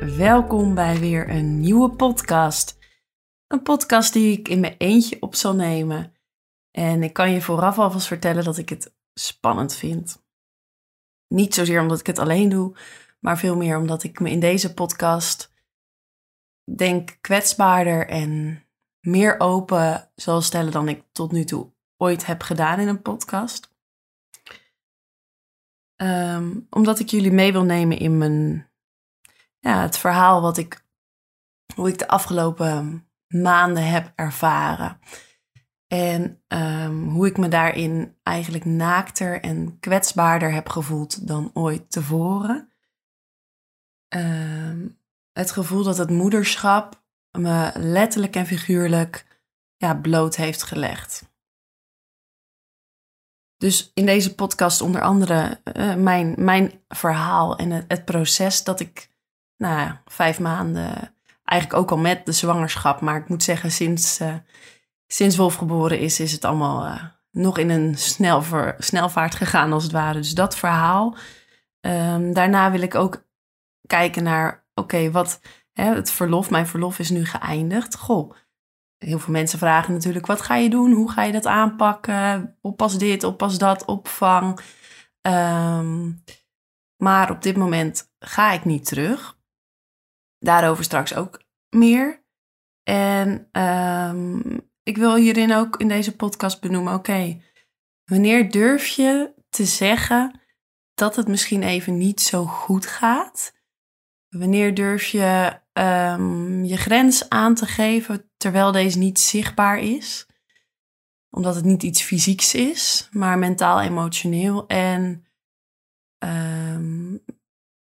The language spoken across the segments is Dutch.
welkom bij weer een nieuwe podcast. Een podcast die ik in mijn eentje op zal nemen. En ik kan je vooraf alvast vertellen dat ik het spannend vind. Niet zozeer omdat ik het alleen doe, maar veel meer omdat ik me in deze podcast denk kwetsbaarder en meer open zal stellen dan ik tot nu toe ooit heb gedaan in een podcast. Ehm, omdat ik jullie mee wil nemen in mijn, ja, het verhaal wat ik, hoe ik de afgelopen maanden heb ervaren. En ehm, hoe ik me daarin eigenlijk naakter en kwetsbaarder heb gevoeld dan ooit tevoren. Um, het gevoel dat het moederschap me letterlijk en figuurlijk ja, bloot heeft gelegd. Dus in deze podcast onder andere uh, mijn, mijn verhaal en het, proces dat ik nou, vijf maanden, eigenlijk ook al met de zwangerschap, maar ik moet zeggen sinds, uh, sinds Wolf geboren is, is het allemaal uh, nog in een snelver, snelvaart gegaan als het ware. Dus dat verhaal. Um, daarna wil ik ook kijken naar, oké, wat hè, het verlof, mijn verlof is nu geëindigd. Goh, heel veel mensen vragen natuurlijk: wat ga je doen? Hoe ga je dat aanpakken? Oppas dit, oppas dat, opvang. Um, maar op dit moment ga ik niet terug. Daarover straks ook meer. En um, ik wil hierin ook in deze podcast benoemen: oké, wanneer durf je te zeggen dat het misschien even niet zo goed gaat? Wanneer durf je um, je grens aan te geven terwijl deze niet zichtbaar is? Omdat het niet iets fysieks is, maar mentaal, emotioneel. En um,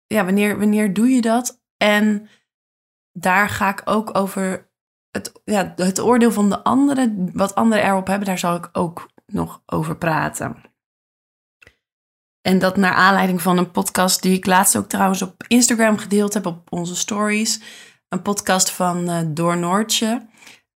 ja, wanneer, wanneer doe je dat? En daar ga ik ook over het, ja, het oordeel van de anderen, wat anderen erop hebben, daar zal ik ook nog over praten. En dat naar aanleiding van een podcast die ik laatst ook trouwens op Instagram gedeeld heb op onze stories. Een podcast van uh, Door Noortje.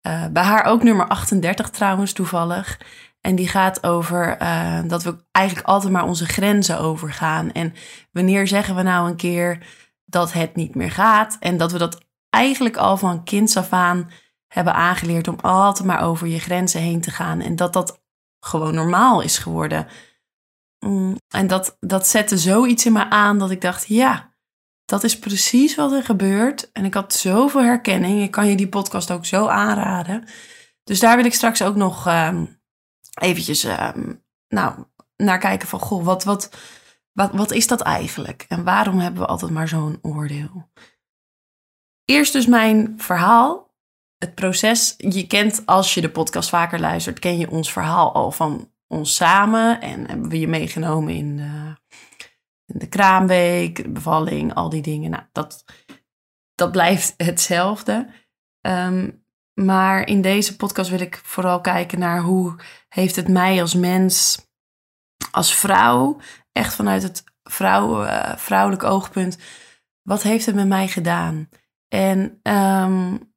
Uh, bij haar ook nummer 38 trouwens toevallig. En die gaat over uh, dat we eigenlijk altijd maar onze grenzen overgaan. En wanneer zeggen we nou een keer dat het niet meer gaat? En dat we dat eigenlijk al van kinds af aan hebben aangeleerd om altijd maar over je grenzen heen te gaan. En dat dat gewoon normaal is geworden. Mm, en dat, dat zette zoiets in me aan dat ik dacht, ja, dat is precies wat er gebeurt. En ik had zoveel herkenning. Ik kan je die podcast ook zo aanraden. Dus daar wil ik straks ook nog um, eventjes um, nou, naar kijken van, goh, wat, wat, wat, wat is dat eigenlijk? En waarom hebben we altijd maar zo'n oordeel? Eerst dus mijn verhaal. Het proces. Je kent, als je de podcast vaker luistert, ken je ons verhaal al van ons samen en hebben we je meegenomen in de, in de kraamweek, de bevalling, al die dingen. Nou, dat, dat blijft hetzelfde. Um, maar in deze podcast wil ik vooral kijken naar hoe heeft het mij als mens, als vrouw, echt vanuit het vrouw, uh, vrouwelijk oogpunt, wat heeft het met mij gedaan? En um,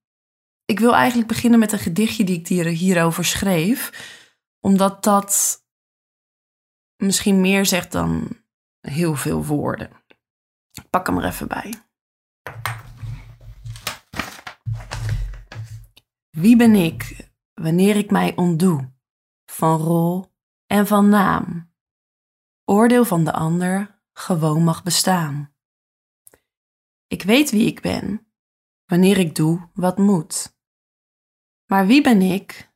ik wil eigenlijk beginnen met een gedichtje die ik hier, hierover schreef omdat dat misschien meer zegt dan heel veel woorden. Ik pak hem er even bij. Wie ben ik wanneer ik mij ontdoe van rol en van naam? Oordeel van de ander gewoon mag bestaan. Ik weet wie ik ben wanneer ik doe wat moet. Maar wie ben ik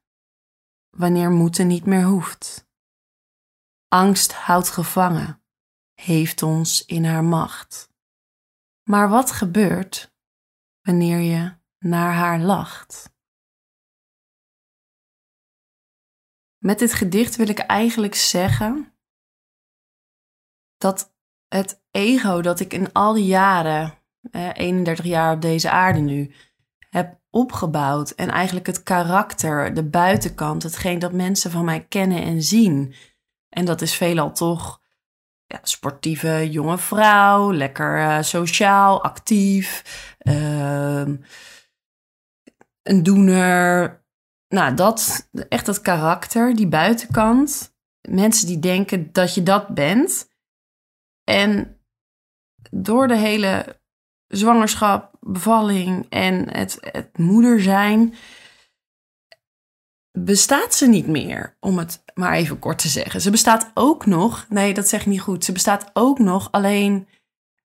wanneer moeten niet meer hoeft? Angst houdt gevangen, heeft ons in haar macht. Maar wat gebeurt wanneer je naar haar lacht? Met dit gedicht wil ik eigenlijk zeggen dat het ego dat ik in al die jaren, eh, 31 jaar op deze aarde nu, heb opgebouwd en eigenlijk het karakter, de buitenkant, hetgeen dat mensen van mij kennen en zien. En dat is veelal toch ja, sportieve jonge vrouw, lekker uh, sociaal, actief, uh, een doener. Nou, dat, echt dat karakter, die buitenkant. Mensen die denken dat je dat bent. En door de hele zwangerschap, bevalling en het, het moeder zijn, bestaat ze niet meer, om het maar even kort te zeggen. Ze bestaat ook nog, nee, dat zeg niet goed. Ze bestaat ook nog, alleen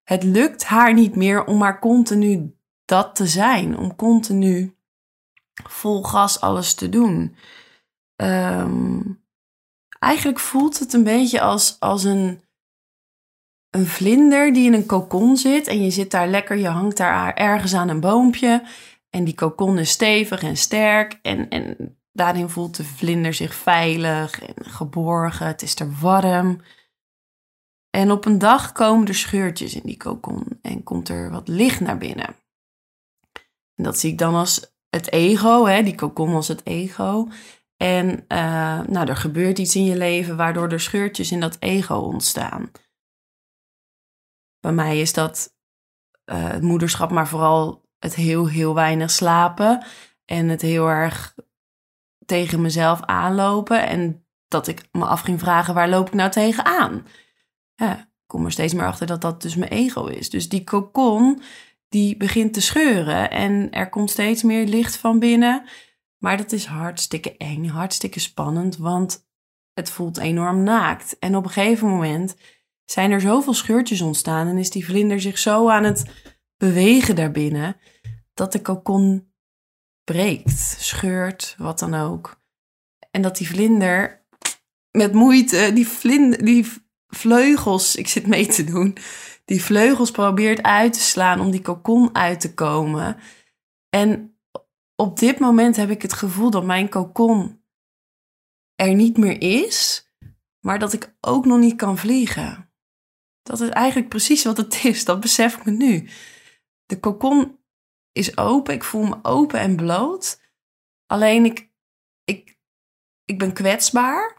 het lukt haar niet meer om maar continu dat te zijn, om continu vol gas alles te doen. Ehm, eigenlijk voelt het een beetje als, als een een vlinder die in een kokon zit en je zit daar lekker, je hangt daar ergens aan een boompje en die kokon is stevig en sterk en, en daarin voelt de vlinder zich veilig en geborgen, het is er warm. En op een dag komen er scheurtjes in die kokon en komt er wat licht naar binnen. En dat zie ik dan als het ego, hè, die kokon als het ego. En uh, nou, er gebeurt iets in je leven waardoor er scheurtjes in dat ego ontstaan. Bij mij is dat uh, het moederschap, maar vooral het heel, heel weinig slapen. En het heel erg tegen mezelf aanlopen. En dat ik me af ging vragen, waar loop ik nou tegenaan? Ja, ik kom er steeds meer achter dat dat dus mijn ego is. Dus die kokon, die begint te scheuren. En er komt steeds meer licht van binnen. Maar dat is hartstikke eng, hartstikke spannend. Want het voelt enorm naakt. En op een gegeven moment zijn er zoveel scheurtjes ontstaan en is die vlinder zich zo aan het bewegen daarbinnen dat de kokon breekt, scheurt, wat dan ook. En dat die vlinder met moeite die, die vleugels, ik zit mee te doen, die vleugels probeert uit te slaan om die kokon uit te komen. En op dit moment heb ik het gevoel dat mijn kokon er niet meer is, maar dat ik ook nog niet kan vliegen. Dat is eigenlijk precies wat het is. Dat besef ik me nu. De kokon is open. Ik voel me open en bloot. Alleen ik, ik, ik ben kwetsbaar.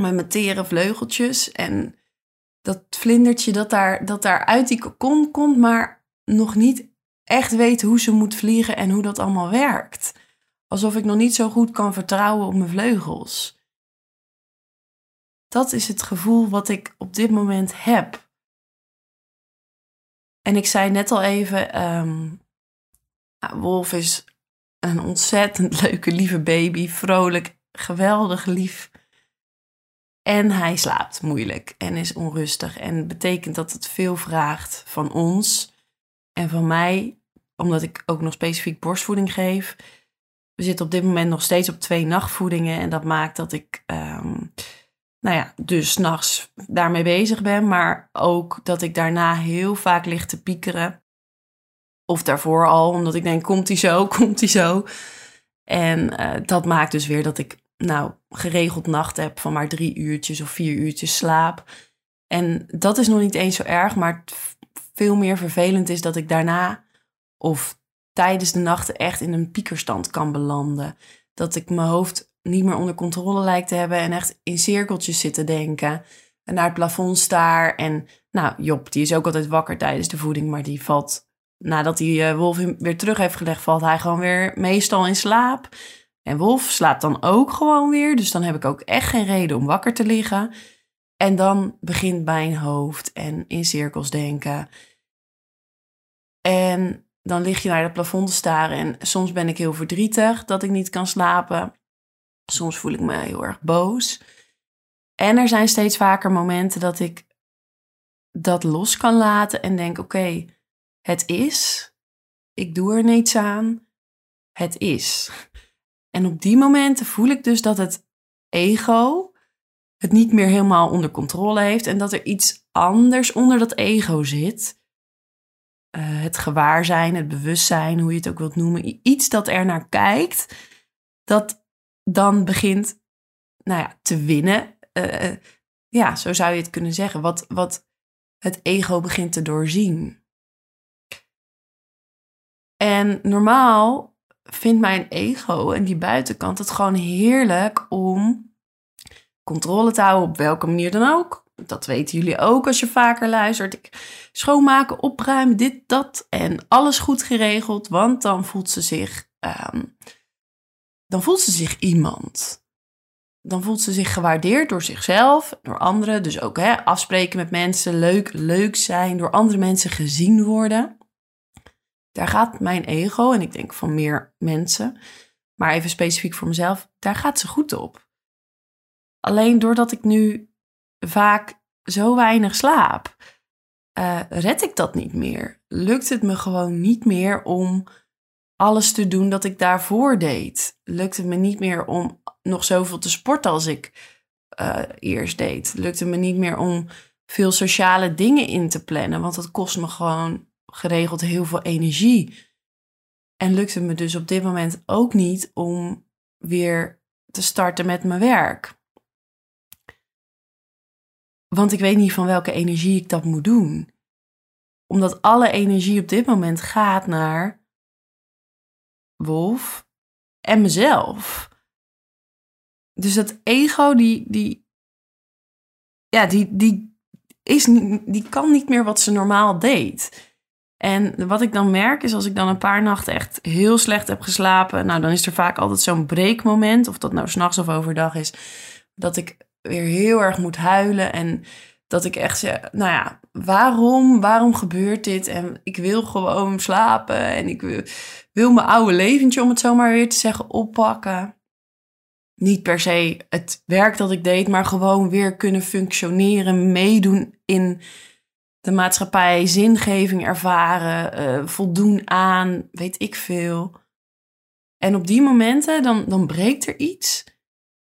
Met mijn tere vleugeltjes. En dat vlindertje dat daar, dat daar uit die kokon komt. Maar nog niet echt weet hoe ze moet vliegen en hoe dat allemaal werkt. Alsof ik nog niet zo goed kan vertrouwen op mijn vleugels. Dat is het gevoel wat ik op dit moment heb. En ik zei net al even, um, Wolf is een ontzettend leuke, lieve baby. Vrolijk, geweldig lief. En hij slaapt moeilijk en is onrustig. En betekent dat het veel vraagt van ons en van mij, omdat ik ook nog specifiek borstvoeding geef. We zitten op dit moment nog steeds op twee nachtvoedingen. En dat maakt dat ik um, nou ja, dus s'nachts daarmee bezig ben. Maar ook dat ik daarna heel vaak lig te piekeren. Of daarvoor al, omdat ik denk, komt hij zo, komt hij zo. En uh, dat maakt dus weer dat ik nou geregeld nacht heb van maar drie uurtjes of vier uurtjes slaap. En dat is nog niet eens zo erg, maar veel meer vervelend is dat ik daarna of tijdens de nachten echt in een piekerstand kan belanden. Dat ik mijn hoofd niet meer onder controle lijkt te hebben en echt in cirkeltjes zit te denken. En naar het plafond staar. En nou, Job, die is ook altijd wakker tijdens de voeding, maar die valt, nadat hij uh, Wolf weer terug heeft gelegd, valt hij gewoon weer meestal in slaap. En Wolf slaapt dan ook gewoon weer, dus dan heb ik ook echt geen reden om wakker te liggen. En dan begint mijn hoofd en in cirkels denken. En dan lig je naar het plafond te staren en soms ben ik heel verdrietig dat ik niet kan slapen. Soms voel ik me heel erg boos. En er zijn steeds vaker momenten dat ik dat los kan laten en denk: oké, het is. ik doe er niets aan. Het is. En op die momenten voel ik dus dat het ego het niet meer helemaal onder controle heeft en dat er iets anders onder dat ego zit. Uh, het gewaarzijn, het bewustzijn, hoe je het ook wilt noemen. Iets dat er naar kijkt, dat dan begint nou ja, te winnen. Uh, ja, zo zou je het kunnen zeggen. Wat, wat het ego begint te doorzien. En normaal vindt mijn ego en die buitenkant het gewoon heerlijk om controle te houden op welke manier dan ook. Dat weten jullie ook als je vaker luistert. Ik schoonmaken, opruimen, dit, dat en alles goed geregeld, want dan voelt ze zich, ehm, dan voelt ze zich iemand. Dan voelt ze zich gewaardeerd door zichzelf, door anderen. Dus ook hè, afspreken met mensen, leuk, leuk zijn, door andere mensen gezien worden. Daar gaat mijn ego, en ik denk van meer mensen, maar even specifiek voor mezelf, daar gaat ze goed op. Alleen doordat ik nu vaak zo weinig slaap, uh, red ik dat niet meer. Lukt het me gewoon niet meer om alles te doen dat ik daarvoor deed. Lukt het me niet meer om nog zoveel te sporten als ik uh, eerst deed. Lukt het me niet meer om veel sociale dingen in te plannen, want dat kost me gewoon geregeld heel veel energie. En lukt het me dus op dit moment ook niet om weer te starten met mijn werk. Want ik weet niet van welke energie ik dat moet doen. Omdat alle energie op dit moment gaat naar Wolf en mezelf. Dus dat ego, die, die, ja, die, die, is, die kan niet meer wat ze normaal deed. En wat ik dan merk is als ik dan een paar nachten echt heel slecht heb geslapen, nou dan is er vaak altijd zo'n breekmoment, of dat nou s'nachts of overdag is, dat ik weer heel erg moet huilen. En dat ik echt zeg, nou ja, waarom, waarom gebeurt dit? En ik wil gewoon slapen en ik wil, wil mijn oude leventje, om het zomaar weer te zeggen, oppakken. Niet per se het werk dat ik deed, maar gewoon weer kunnen functioneren, meedoen in de maatschappij, zingeving ervaren, uh, voldoen aan, weet ik veel. En op die momenten, dan, dan breekt er iets.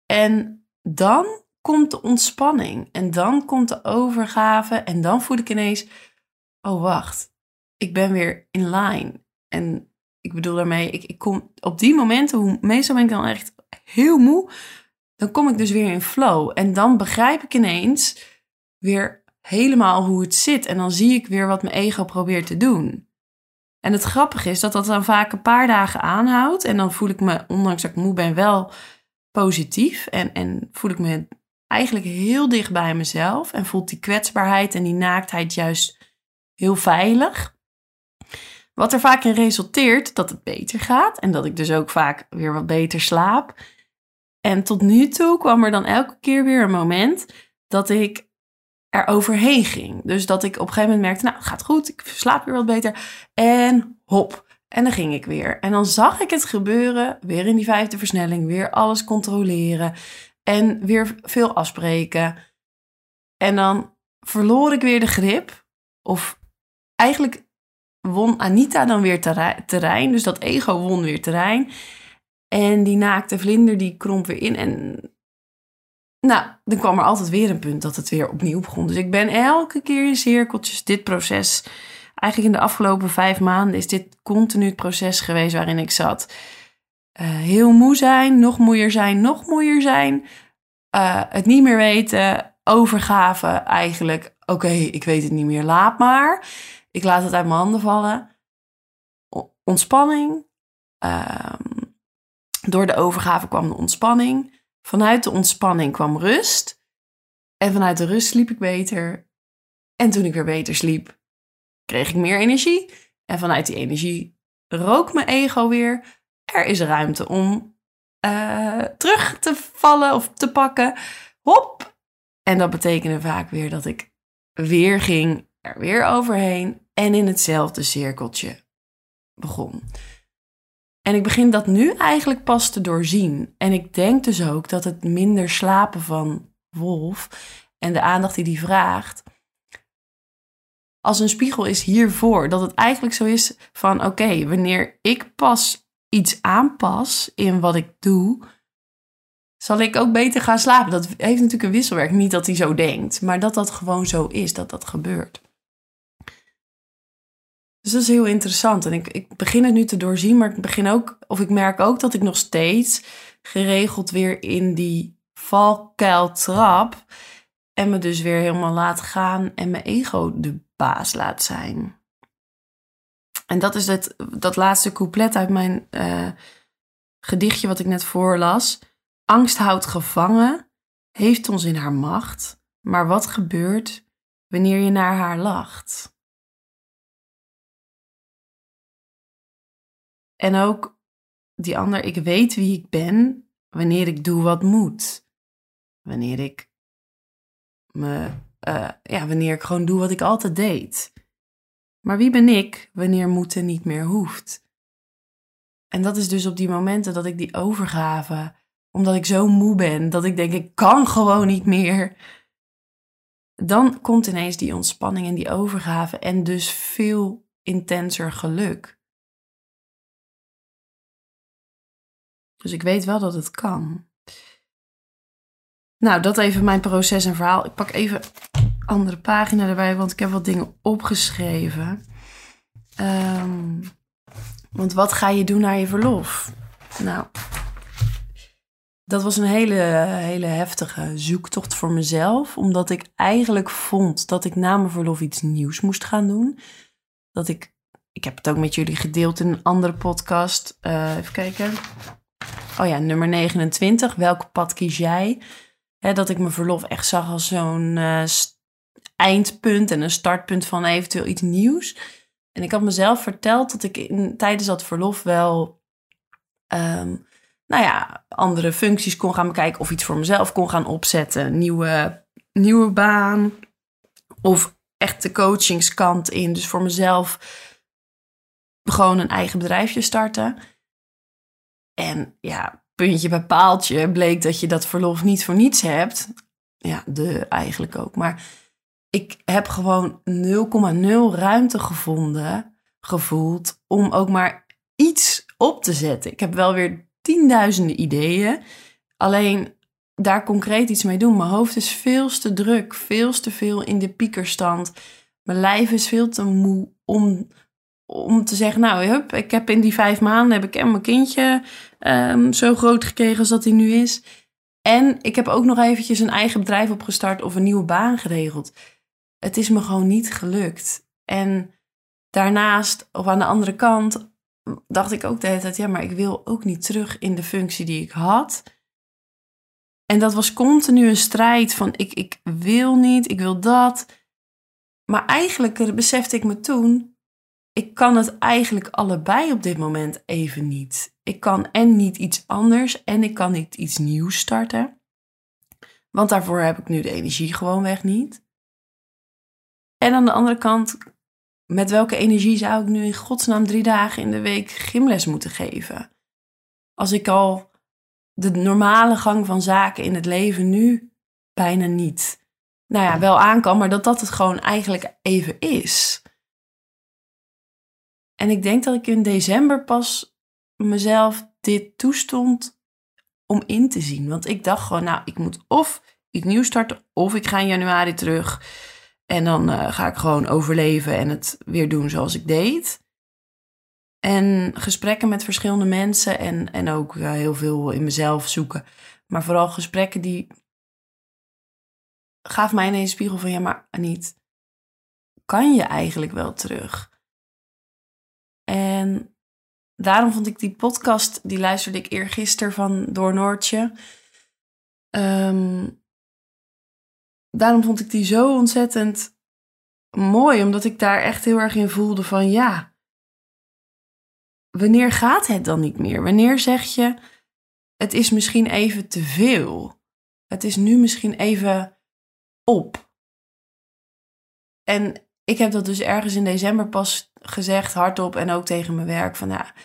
En dan komt de ontspanning en dan komt de overgave en dan voel ik ineens, oh wacht, ik ben weer in line. En ik bedoel daarmee, ik, ik kom op die momenten, hoe, meestal ben ik dan echt heel moe, dan kom ik dus weer in flow. En dan begrijp ik ineens weer helemaal hoe het zit. En dan zie ik weer wat mijn ego probeert te doen. En het grappige is dat dat dan vaak een paar dagen aanhoudt. En dan voel ik me, ondanks dat ik moe ben, wel positief. En, en voel ik me eigenlijk heel dicht bij mezelf en voelt die kwetsbaarheid en die naaktheid juist heel veilig. Wat er vaak in resulteert dat het beter gaat en dat ik dus ook vaak weer wat beter slaap. En tot nu toe kwam er dan elke keer weer een moment dat ik er overheen ging. Dus dat ik op een gegeven moment merkte, nou, het gaat goed, ik slaap weer wat beter. En hop, en dan ging ik weer. En dan zag ik het gebeuren, weer in die vijfde versnelling, weer alles controleren. En weer veel afspreken. En dan verloor ik weer de grip. Of eigenlijk won Anita dan weer terrein. Dus dat ego won weer terrein. En die naakte vlinder die kromp weer in. En nou, dan kwam er altijd weer een punt dat het weer opnieuw begon. Dus ik ben elke keer in cirkeltjes dit proces. Eigenlijk in de afgelopen vijf maanden is dit continu het proces geweest waarin ik zat. Eh, heel moe zijn, nog moeier zijn, nog moeier zijn. Uh, het niet meer weten, overgave eigenlijk. Oké, ik weet het niet meer, laat maar. Ik laat het uit mijn handen vallen. ontspanning. Uh, door de overgave kwam de ontspanning. Vanuit de ontspanning kwam rust. En vanuit de rust sliep ik beter. En toen ik weer beter sliep, kreeg ik meer energie. En vanuit die energie rook mijn ego weer er is ruimte om uh, terug te vallen of te pakken. Hop! En dat betekende vaak weer dat ik weer ging, er weer overheen en in hetzelfde cirkeltje begon. En ik begin dat nu eigenlijk pas te doorzien. En ik denk dus ook dat het minder slapen van Wolf en de aandacht die die vraagt, als een spiegel is hiervoor. Dat het eigenlijk zo is van oké, wanneer ik pas iets aanpas in wat ik doe, zal ik ook beter gaan slapen. Dat heeft natuurlijk een wisselwerk. Niet dat hij zo denkt, maar dat dat gewoon zo is, dat dat gebeurt. Dus dat is heel interessant. En ik, ik begin het nu te doorzien, maar ik begin ook, of ik merk ook dat ik nog steeds geregeld weer in die valkuil trap. En me dus weer helemaal laat gaan en mijn ego de baas laat zijn. En dat is het, dat laatste couplet uit mijn uh, gedichtje wat ik net voorlas. Angst houdt gevangen, heeft ons in haar macht. Maar wat gebeurt wanneer je naar haar lacht? En ook die ander, ik weet wie ik ben wanneer ik doe wat moet. Wanneer ik me, uh, ja, wanneer ik gewoon doe wat ik altijd deed. Maar wie ben ik wanneer moeten niet meer hoeft? En dat is dus op die momenten dat ik die overgave, omdat ik zo moe ben, dat ik denk ik kan gewoon niet meer. Dan komt ineens die ontspanning en die overgave en dus veel intenser geluk. Dus ik weet wel dat het kan. Nou, dat even mijn proces en verhaal. Ik pak even andere pagina erbij, want ik heb wat dingen opgeschreven. Um, want wat ga je doen na je verlof? Nou, dat was een hele, hele heftige zoektocht voor mezelf. Omdat ik eigenlijk vond dat ik na mijn verlof iets nieuws moest gaan doen. Dat ik, ik heb het ook met jullie gedeeld in een andere podcast. Uh, even kijken. Oh ja, nummer 29. Welk pad kies jij? dat ik mijn verlof echt zag als zo'n uh, eindpunt en een startpunt van eventueel iets nieuws. En ik had mezelf verteld dat ik in, tijdens dat verlof wel, um, nou ja, andere functies kon gaan bekijken of iets voor mezelf kon gaan opzetten. Nieuwe, nieuwe baan of echt de coachingskant in. Dus voor mezelf gewoon een eigen bedrijfje starten. En ja, puntje bij paaltje bleek dat je dat verlof niet voor niets hebt. Ja, de eigenlijk ook. Maar ik heb gewoon 0,0 ruimte gevonden, gevoeld, om ook maar iets op te zetten. Ik heb wel weer tienduizenden ideeën. Alleen daar concreet iets mee doen. Mijn hoofd is veel te druk, veel te veel in de piekerstand. Mijn lijf is veel te moe om om te zeggen, nou, hup, ik heb in die vijf maanden heb ik en mijn kindje um, zo groot gekregen als dat hij nu is. En ik heb ook nog eventjes een eigen bedrijf opgestart of een nieuwe baan geregeld. Het is me gewoon niet gelukt. En daarnaast, of aan de andere kant, dacht ik ook de hele tijd, ja, maar ik wil ook niet terug in de functie die ik had. En dat was continu een strijd van ik, ik wil niet, ik wil dat. Maar eigenlijk besefte ik me toen, ik kan het eigenlijk allebei op dit moment even niet. Ik kan en niet iets anders en ik kan niet iets nieuws starten. Want daarvoor heb ik nu de energie gewoonweg niet. En aan de andere kant, met welke energie zou ik nu in godsnaam drie dagen in de week gymles moeten geven? Als ik al de normale gang van zaken in het leven nu bijna niet, nou ja, wel aan kan, maar dat dat het gewoon eigenlijk even is. En ik denk dat ik in december pas mezelf dit toestond om in te zien. Want ik dacht gewoon, nou, ik moet of iets nieuws starten, of ik ga in januari terug. En dan uh, ga ik gewoon overleven en het weer doen zoals ik deed. En gesprekken met verschillende mensen en, en ook uh, heel veel in mezelf zoeken. Maar vooral gesprekken die gaf mij ineens een spiegel van, ja, maar niet, kan je eigenlijk wel terug? En daarom vond ik die podcast, die luisterde ik eergisteren van Door Noortje. Um, daarom vond ik die zo ontzettend mooi, omdat ik daar echt heel erg in voelde van ja, wanneer gaat het dan niet meer? Wanneer zeg je, het is misschien even te veel. Het is nu misschien even op. En ik heb dat dus ergens in december pas gezegd, hardop en ook tegen mijn werk, van ja,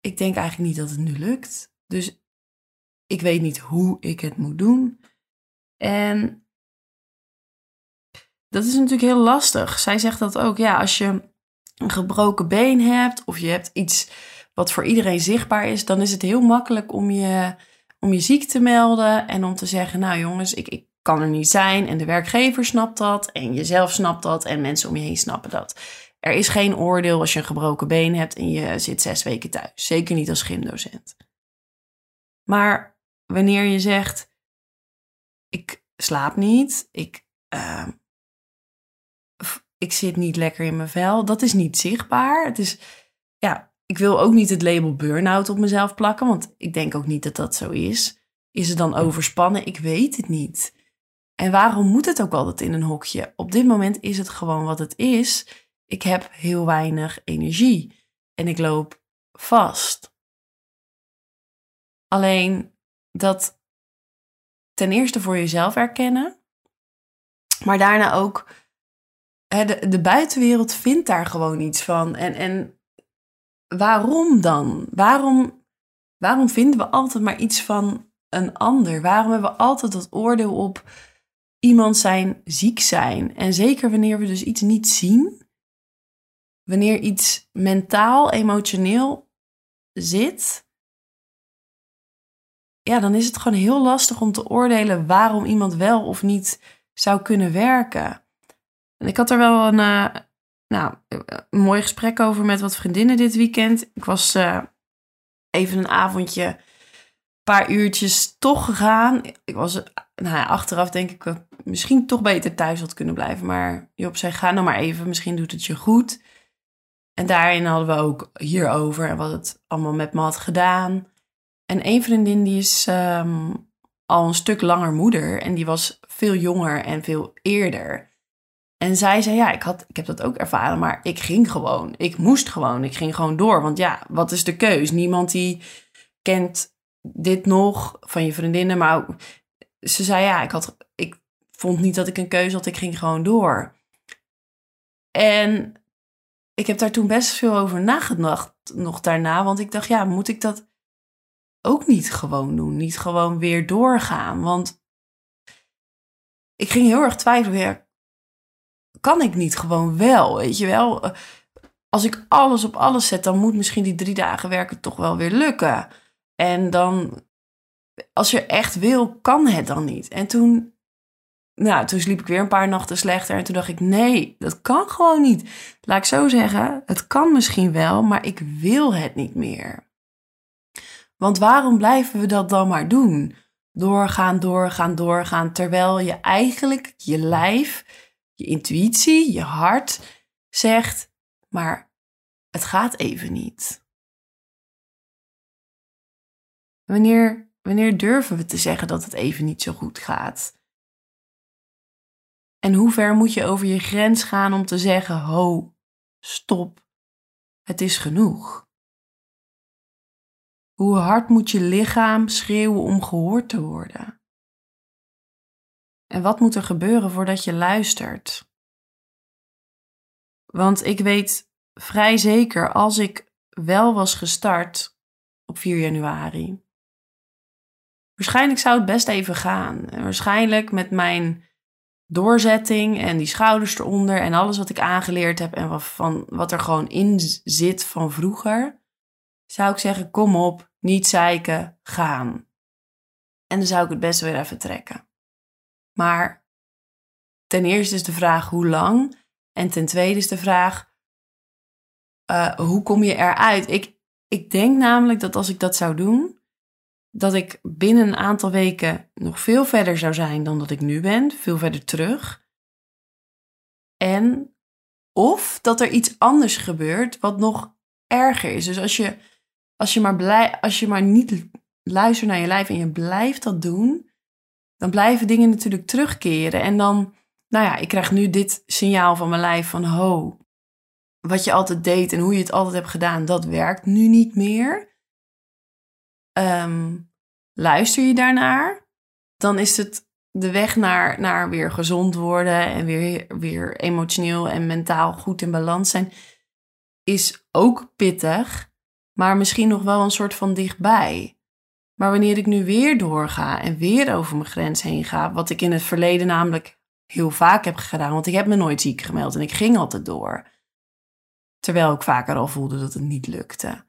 ik denk eigenlijk niet dat het nu lukt. Dus ik weet niet hoe ik het moet doen. En dat is natuurlijk heel lastig. Zij zegt dat ook. Ja, als je een gebroken been hebt of je hebt iets wat voor iedereen zichtbaar is, dan is het heel makkelijk om je, om je ziek te melden en om te zeggen, nou jongens, ik, ik kan er niet zijn en de werkgever snapt dat en jezelf snapt dat en mensen om je heen snappen dat. Er is geen oordeel als je een gebroken been hebt en je zit zes weken thuis. Zeker niet als gymdocent. Maar wanneer je zegt, ik slaap niet, ik, uh, ik zit niet lekker in mijn vel, dat is niet zichtbaar. Het is, ja, ik wil ook niet het label burn-out op mezelf plakken, want ik denk ook niet dat dat zo is. Is het dan overspannen? Ik weet het niet. En waarom moet het ook altijd in een hokje? Op dit moment is het gewoon wat het is. Ik heb heel weinig energie en ik loop vast. Alleen dat ten eerste voor jezelf erkennen, maar daarna ook de, de buitenwereld vindt daar gewoon iets van. En, en waarom dan? Waarom, waarom vinden we altijd maar iets van een ander? Waarom hebben we altijd dat oordeel op iemand zijn ziek zijn? En zeker wanneer we dus iets niet zien, wanneer iets mentaal, emotioneel zit, ja, dan is het gewoon heel lastig om te oordelen waarom iemand wel of niet zou kunnen werken. En ik had er wel een, uh, nou, mooi gesprek over met wat vriendinnen dit weekend. Ik was uh, even een avondje, een paar uurtjes toch gegaan. Ik was, nou ja, achteraf denk ik, uh, misschien toch beter thuis had kunnen blijven. Maar Job zei, ga nou maar even, misschien doet het je goed. En daarin hadden we ook hierover en wat het allemaal met me had gedaan. En één vriendin die is um, al een stuk langer moeder en die was veel jonger en veel eerder. En zij zei, ja, ik, had, ik heb dat ook ervaren, maar ik ging gewoon. Ik moest gewoon. Ik ging gewoon door. Want ja, wat is de keus? Niemand die kent dit nog van je vriendinnen. Maar ook, ze zei, ja, ik, had, ik vond niet dat ik een keuze had. Ik ging gewoon door. En ik heb daar toen best veel over nagedacht nog daarna. Want ik dacht, ja, moet ik dat ook niet gewoon doen? Niet gewoon weer doorgaan? Want ik ging heel erg twijfelen. Kan ik niet gewoon wel, weet je wel? Eh, als ik alles op alles zet, dan moet misschien die drie dagen werken toch wel weer lukken. En dan, als je echt wil, kan het dan niet. En toen, nou, toen sliep ik weer een paar nachten slechter. En toen dacht ik, nee, dat kan gewoon niet. Laat ik zo zeggen, het kan misschien wel, maar ik wil het niet meer. Want waarom blijven we dat dan maar doen? Doorgaan, doorgaan, doorgaan, terwijl je eigenlijk je lijf je intuïtie, je hart zegt, maar het gaat even niet. Wanneer, wanneer durven we te zeggen dat het even niet zo goed gaat? En hoe ver moet je over je grens gaan om te zeggen: ho, stop, het is genoeg? Hoe hard moet je lichaam schreeuwen om gehoord te worden? En wat moet er gebeuren voordat je luistert? Want ik weet vrij zeker, als ik wel was gestart op 4 januari, waarschijnlijk zou het best even gaan. Waarschijnlijk met mijn doorzetting en die schouders eronder en alles wat ik aangeleerd heb en van wat er gewoon in zit van vroeger, zou ik zeggen: kom op, niet zeiken, gaan. En dan zou ik het best weer even trekken. Maar ten eerste is de vraag hoe lang. En ten tweede is de vraag uh, hoe kom je eruit? Ik, ik denk namelijk dat als ik dat zou doen, dat ik binnen een aantal weken nog veel verder zou zijn dan dat ik nu ben, veel verder terug. En of dat er iets anders gebeurt wat nog erger is. Dus als je, als je, maar, blij, als je maar niet luistert naar je lijf en je blijft dat doen, dan blijven dingen natuurlijk terugkeren. En dan, nou ja, ik krijg nu dit signaal van mijn lijf van, ho, wat je altijd deed en hoe je het altijd hebt gedaan, dat werkt nu niet meer. Um, luister je daarnaar, dan is het de weg naar, naar weer gezond worden en weer, weer emotioneel en mentaal goed in balans zijn, is ook pittig, maar misschien nog wel een soort van dichtbij. Maar wanneer ik nu weer doorga en weer over mijn grens heen ga, wat ik in het verleden namelijk heel vaak heb gedaan, want ik heb me nooit ziek gemeld en ik ging altijd door. Terwijl ik vaker al voelde dat het niet lukte.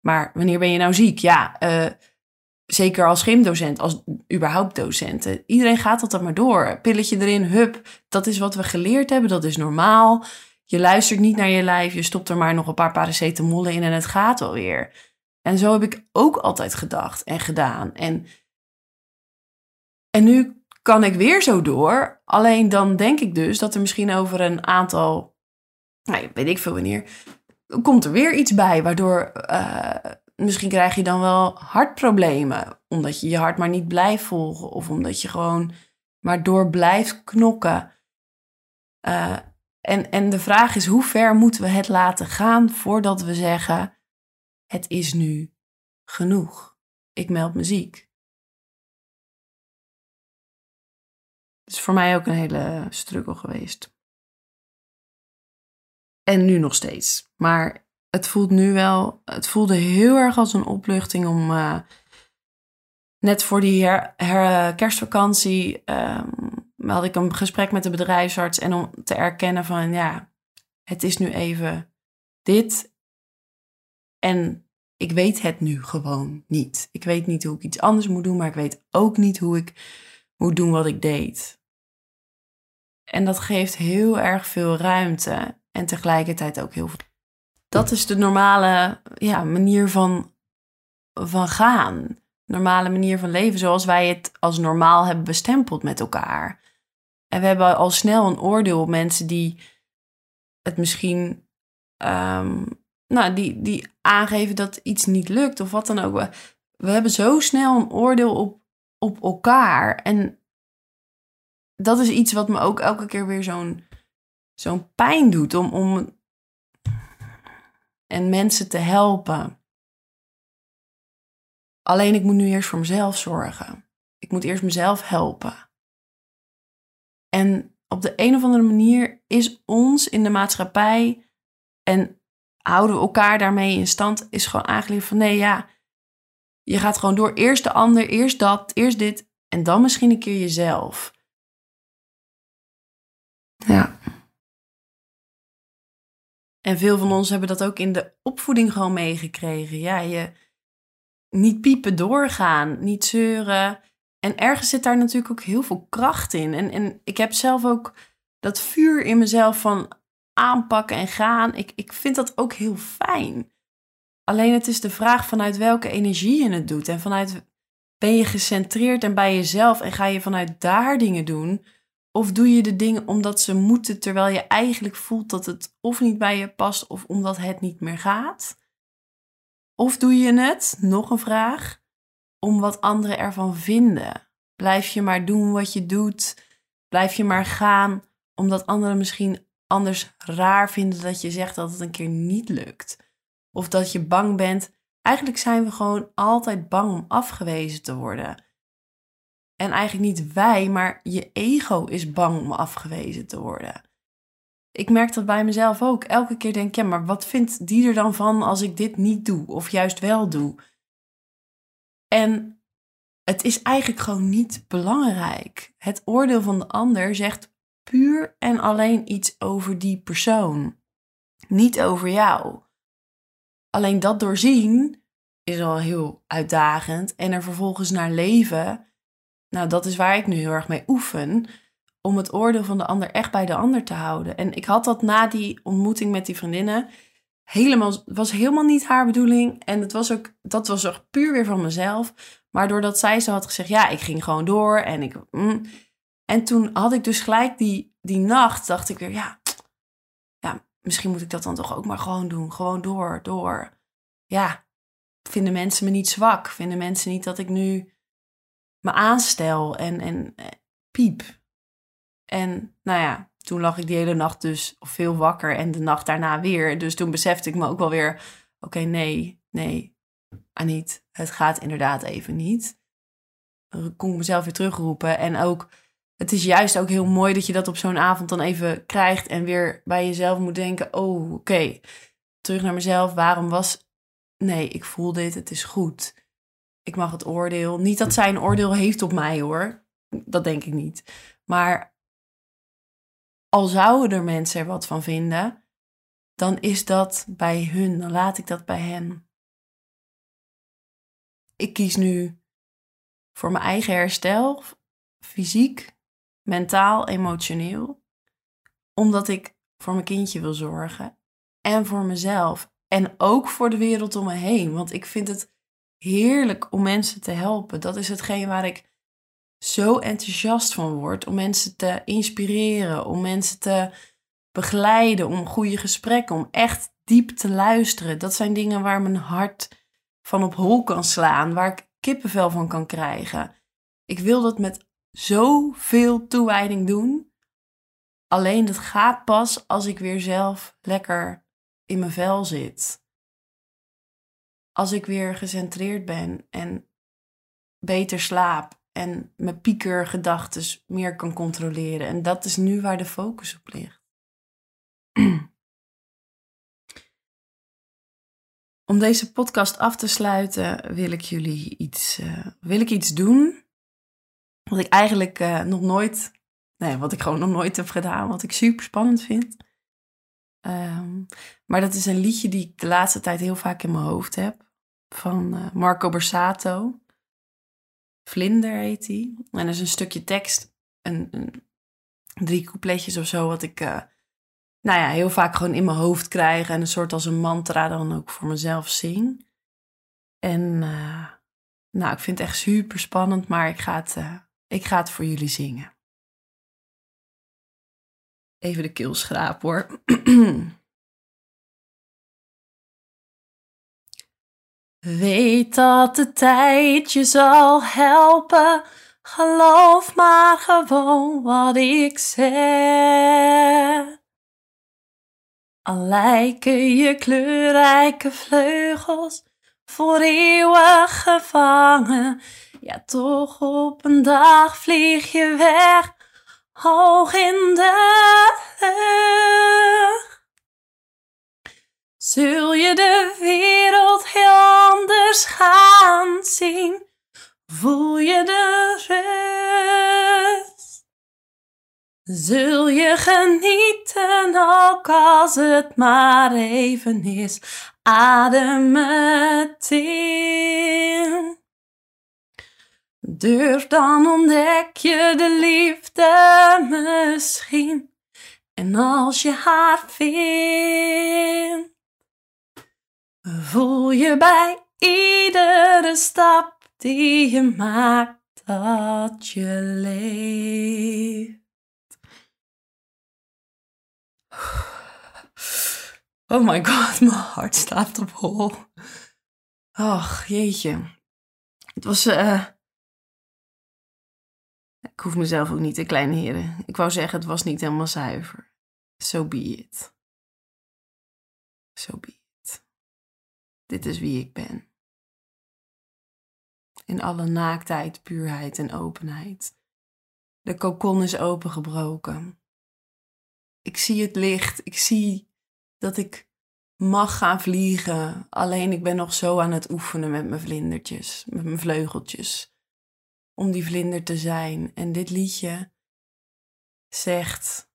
Maar wanneer ben je nou ziek? Ja, uh, zeker als gymdocent, als überhaupt docenten. Iedereen gaat altijd maar door. Pilletje erin, hup. Dat is wat we geleerd hebben, dat is normaal. Je luistert niet naar je lijf, je stopt er maar nog een paar paracetamollen in en het gaat wel weer. En zo heb ik ook altijd gedacht en gedaan. En, en nu kan ik weer zo door. Alleen dan denk ik dus dat er misschien over een aantal, nou, weet ik veel wanneer, komt er weer iets bij, waardoor uh, misschien krijg je dan wel hartproblemen. Omdat je je hart maar niet blijft volgen. Of omdat je gewoon maar door blijft knokken. Uh, en, en de vraag is, hoe ver moeten we het laten gaan voordat we zeggen, het is nu genoeg. Ik meld me ziek. Het is voor mij ook een hele struggle geweest. En nu nog steeds. Maar het voelt nu wel, het voelde heel erg als een opluchting om uh, net voor die her, kerstvakantie um, had ik een gesprek met de bedrijfsarts en om te erkennen van ja, het is nu even dit en ik weet het nu gewoon niet. Ik weet niet hoe ik iets anders moet doen, maar ik weet ook niet hoe ik moet doen wat ik deed. En dat geeft heel erg veel ruimte en tegelijkertijd ook heel veel dat is de normale ja, manier van, van gaan. Normale manier van leven, zoals wij het als normaal hebben bestempeld met elkaar. En we hebben al snel een oordeel op mensen die het misschien, um, nou, die, die aangeven dat iets niet lukt of wat dan ook. We, hebben zo snel een oordeel op, op elkaar. En dat is iets wat me ook elke keer weer zo'n zo'n pijn doet. Om, om en mensen te helpen. Alleen ik moet nu eerst voor mezelf zorgen. Ik moet eerst mezelf helpen. En op de een of andere manier is ons in de maatschappij en houden we elkaar daarmee in stand, is gewoon eigenlijk van nee, ja, je gaat gewoon door eerst de ander, eerst dat, eerst dit en dan misschien een keer jezelf. Ja. En veel van ons hebben dat ook in de opvoeding gewoon meegekregen. Ja, je niet piepen doorgaan, niet zeuren. En ergens zit daar natuurlijk ook heel veel kracht in. En, en ik heb zelf ook dat vuur in mezelf van aanpakken en gaan. Ik, ik vind dat ook heel fijn. Alleen het is de vraag vanuit welke energie je het doet. En vanuit ben je gecentreerd en bij jezelf en ga je vanuit daar dingen doen of doe je de dingen omdat ze moeten, terwijl je eigenlijk voelt dat het of niet bij je past of omdat het niet meer gaat? Of doe je het, nog een vraag, om wat anderen ervan vinden? Blijf je maar doen wat je doet? Blijf je maar gaan omdat anderen misschien anders raar vinden dat je zegt dat het een keer niet lukt? Of dat je bang bent. Eigenlijk zijn we gewoon altijd bang om afgewezen te worden. En eigenlijk niet wij, maar je ego is bang om afgewezen te worden. Ik merk dat bij mezelf ook. Elke keer denk ik, ja, maar wat vindt die er dan van als ik dit niet doe? Of juist wel doe? En het is eigenlijk gewoon niet belangrijk. Het oordeel van de ander zegt puur en alleen iets over die persoon. Niet over jou. Alleen dat doorzien is al heel uitdagend. En er vervolgens naar leven nou, dat is waar ik nu heel erg mee oefen. Om het oordeel van de ander echt bij de ander te houden. En ik had dat na die ontmoeting met die vriendinnen. Helemaal, was helemaal niet haar bedoeling. En het was ook, dat was ook puur weer van mezelf. Maar doordat zij zo had gezegd, ja, ik ging gewoon door. En ik. Mm. En toen had ik dus gelijk die, die nacht, dacht ik weer, ja, ja, misschien moet ik dat dan toch ook maar gewoon doen. Gewoon door, door. Ja, vinden mensen me niet zwak? Vinden mensen niet dat ik nu me aanstel en, en eh, piep. En nou ja, toen lag ik die hele nacht dus veel wakker en de nacht daarna weer. Dus toen besefte ik me ook wel weer, oké, nee, nee, Aniet, het gaat inderdaad even niet. Ik kon mezelf weer terugroepen en ook... Het is juist ook heel mooi dat je dat op zo'n avond dan even krijgt en weer bij jezelf moet denken: oh, oké, terug naar mezelf. Waarom was. Nee, ik voel dit, het is goed ik mag het oordeel. Niet dat zij een oordeel heeft op mij hoor. Dat denk ik niet. Maar al zouden er mensen er wat van vinden, dan is dat bij hun, dan laat ik dat bij hen. Ik kies nu voor mijn eigen herstel, fysiek, mentaal, emotioneel, omdat ik voor mijn kindje wil zorgen en voor mezelf en ook voor de wereld om me heen, want ik vind het heerlijk om mensen te helpen. Dat is hetgeen waar ik zo enthousiast van word. Om mensen te inspireren, om mensen te begeleiden, om goede gesprekken, om echt diep te luisteren. Dat zijn dingen waar mijn hart van op hol kan slaan, waar ik kippenvel van kan krijgen. Ik wil dat met zoveel toewijding doen. Alleen dat gaat pas als ik weer zelf lekker in mijn vel zit. Als ik weer gecentreerd ben en beter slaap en mijn piekergedachtes meer kan controleren. En dat is nu waar de focus op ligt. Om deze podcast af te sluiten wil ik jullie iets, uh, wil ik iets doen. Wat ik eigenlijk uh, nog nooit, nee, wat ik gewoon nog nooit heb gedaan. Wat ik super spannend vind. Um, maar dat is een liedje die ik de laatste tijd heel vaak in mijn hoofd heb. Van uh, Marco Borsato. Vlinder heet hij. En er is een stukje tekst, een, een drie coupletjes of zo, wat ik uh, nou ja, heel vaak gewoon in mijn hoofd krijg. En een soort als een mantra dan ook voor mezelf zing. En nou, ik vind het echt super spannend, maar ik ga het, ik ga het voor jullie zingen. Even de keel schraap hoor. Weet dat de tijd je zal helpen. Geloof maar gewoon wat ik zeg. Al lijken je kleurrijke vleugels voor eeuwig gevangen. Ja, toch op een dag vlieg je weg, hoog in de lucht. Zul je de wereld heel anders gaan zien? Voel je de rust? Zul je genieten, ook als het maar even is? Adem het in. Durf dan ontdek je de liefde misschien. En als je haar vindt Voel je bij iedere stap die je maakt dat je leeft. Oh my god, mijn hart staat op hol. Och, jeetje. Het was. Uh... Ik hoef mezelf ook niet te kleineren. Ik wou zeggen, het was niet helemaal zuiver. So be it. So be it. Dit is wie ik ben. In alle naaktheid, puurheid en openheid. De kokon is opengebroken. Ik zie het licht. Ik zie dat ik mag gaan vliegen. Alleen ik ben nog zo aan het oefenen met mijn vlindertjes, met mijn vleugeltjes. Om die vlinder te zijn. En dit liedje zegt: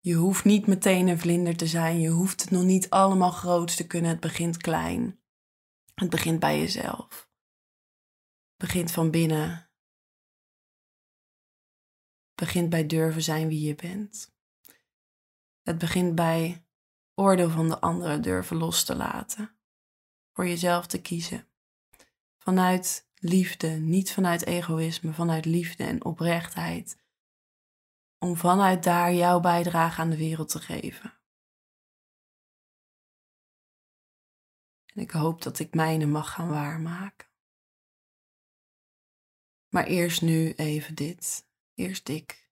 Je hoeft niet meteen een vlinder te zijn. Je hoeft het nog niet allemaal groot te kunnen. Het begint klein. Het begint bij jezelf. Het begint van binnen. Het begint bij durven zijn wie je bent. Het begint bij oordeel van de anderen durven los te laten. Voor jezelf te kiezen. Vanuit liefde, niet vanuit egoïsme, vanuit liefde en oprechtheid. Om vanuit daar jouw bijdrage aan de wereld te geven. En ik hoop dat ik mijne mag gaan waarmaken. Maar eerst nu even dit. Eerst ik.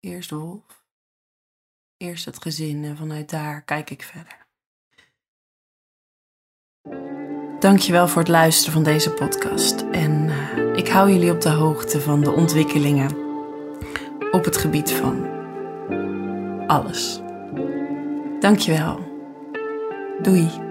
Eerst Wolf. Eerst het gezin en vanuit daar kijk ik verder. Dankjewel voor het luisteren van deze podcast. En uh, ik hou jullie op de hoogte van de ontwikkelingen op het gebied van alles. Dankjewel. Doei.